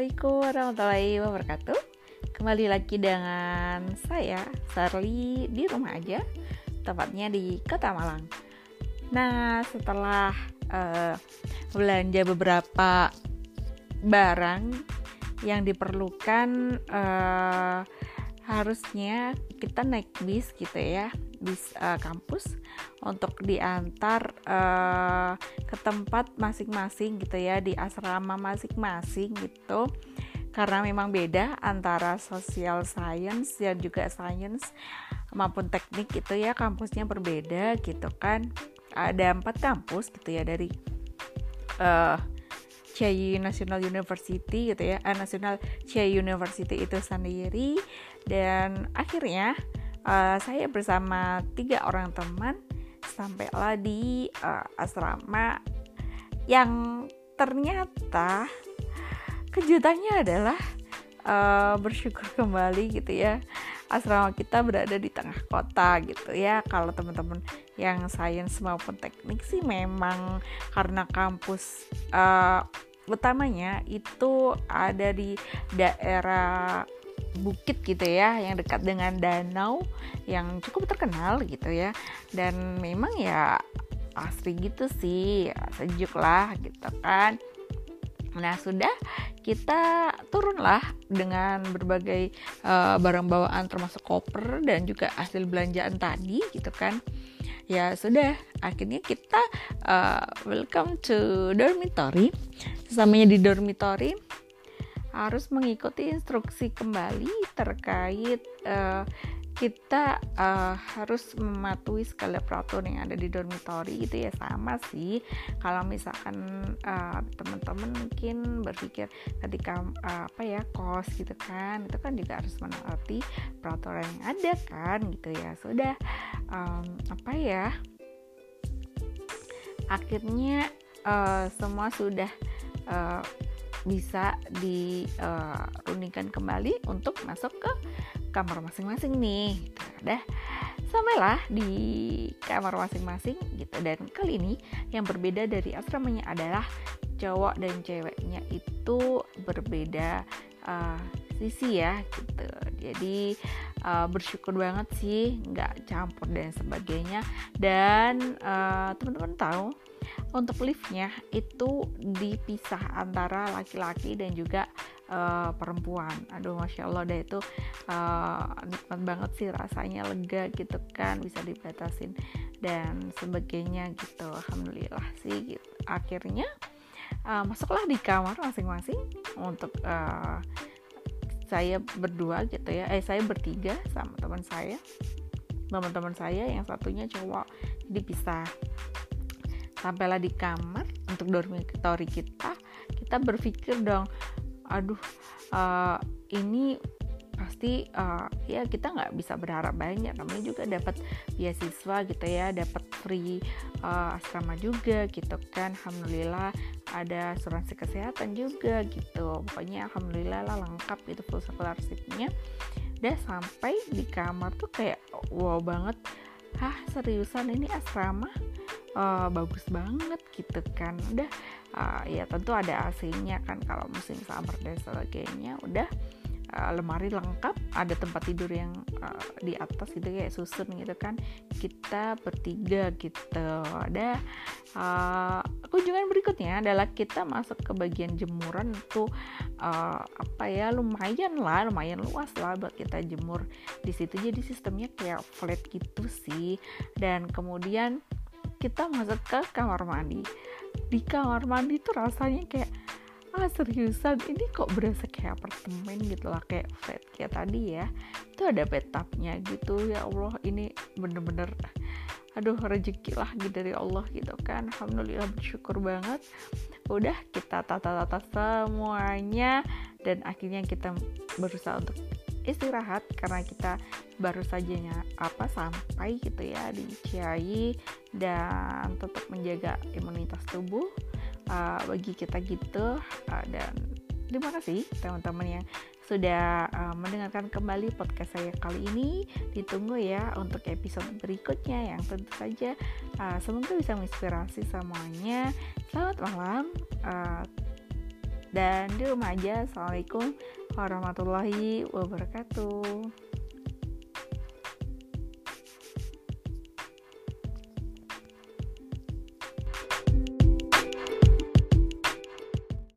Assalamualaikum warahmatullahi wabarakatuh. Kembali lagi dengan saya, Sarli, di rumah aja Tepatnya di Kota Malang. Nah, setelah uh, belanja beberapa barang yang diperlukan uh, Harusnya kita naik bis gitu ya bis uh, kampus untuk diantar uh, ke tempat masing-masing gitu ya di asrama masing-masing gitu. Karena memang beda antara social science dan juga science maupun teknik gitu ya kampusnya berbeda gitu kan. Ada empat kampus gitu ya dari uh, CI National University gitu ya, uh, National CI University itu sendiri. Dan akhirnya uh, saya bersama tiga orang teman sampailah di uh, asrama yang ternyata kejutannya adalah uh, bersyukur kembali gitu ya. Asrama kita berada di tengah kota gitu ya. Kalau teman-teman yang sains maupun teknik sih memang karena kampus uh, utamanya itu ada di daerah bukit gitu ya yang dekat dengan danau yang cukup terkenal gitu ya. Dan memang ya asri gitu sih sejuk lah gitu kan. Nah sudah kita turunlah dengan berbagai uh, barang bawaan termasuk koper dan juga hasil belanjaan tadi gitu kan. Ya sudah. Akhirnya kita uh, welcome to dormitory sesamanya di dormitory harus mengikuti instruksi kembali terkait uh, kita uh, harus mematuhi segala peraturan yang ada di dormitory itu ya. Sama sih kalau misalkan uh, teman-teman mungkin berpikir ketika uh, apa ya kos gitu kan itu kan juga harus menaati peraturan yang ada kan gitu ya. Sudah um, apa ya akhirnya uh, semua sudah uh, bisa dirundingkan uh, kembali untuk masuk ke kamar masing-masing nih. Gitu. Dah. Sampailah di kamar masing-masing gitu. Dan kali ini yang berbeda dari asramanya adalah cowok dan ceweknya itu berbeda uh, sisi ya gitu. Jadi uh, bersyukur banget sih nggak campur dan sebagainya. Dan uh, teman-teman tahu untuk liftnya itu dipisah antara laki-laki dan juga uh, perempuan. Aduh, masya Allah deh itu uh, nikmat banget sih rasanya lega gitu kan bisa dibatasin dan sebagainya gitu. Alhamdulillah sih. Gitu. Akhirnya uh, masuklah di kamar masing-masing untuk uh, saya berdua gitu ya. Eh saya bertiga sama teman saya. Teman-teman saya yang satunya cowok dipisah sampailah di kamar untuk dormitory kita. Kita berpikir dong aduh uh, ini pasti uh, ya kita nggak bisa berharap banyak. Namanya juga dapat beasiswa gitu ya dapat free uh, asrama juga gitu kan. Alhamdulillah ada asuransi kesehatan juga gitu. Pokoknya alhamdulillah lah lengkap itu full scholarshipnya. Udah sampai di kamar tuh kayak wow banget. Hah seriusan ini asrama uh, bagus banget gitu kan. Udah uh, ya tentu ada AC-nya kan. Kalau musim summer dan sebagainya udah uh, lemari lengkap. Ada tempat tidur yang uh, di atas gitu kayak susun gitu kan. Kita bertiga gitu. Ada uh, kunjungan berikutnya adalah kita masuk ke bagian jemuran itu uh, apa ya lumayan lah lumayan luas lah buat kita jemur. Di situ jadi sistemnya kayak flat gitu sih. Dan kemudian kita masuk ke kamar mandi. Di kamar mandi tuh rasanya kayak ah seriusan? Ini kok berasa kayak apartemen gitu lah kayak flat kayak tadi ya. Itu ada bathtubnya gitu. Ya Allah ini bener-bener aduh rezeki lah gitu dari Allah gitu kan. Alhamdulillah bersyukur banget. Udah kita tata-tata semuanya dan akhirnya kita berusaha untuk istirahat karena kita baru saja apa sampai gitu ya di Ciai dan tetap menjaga imunitas tubuh uh, bagi kita gitu. Uh, dan terima kasih teman-teman yang sudah uh, mendengarkan kembali podcast saya kali ini. Ditunggu ya untuk episode berikutnya yang tentu saja uh, semoga bisa menginspirasi semuanya. Selamat malam uh, dan di rumah aja. Assalamualaikum warahmatullahi wabarakatuh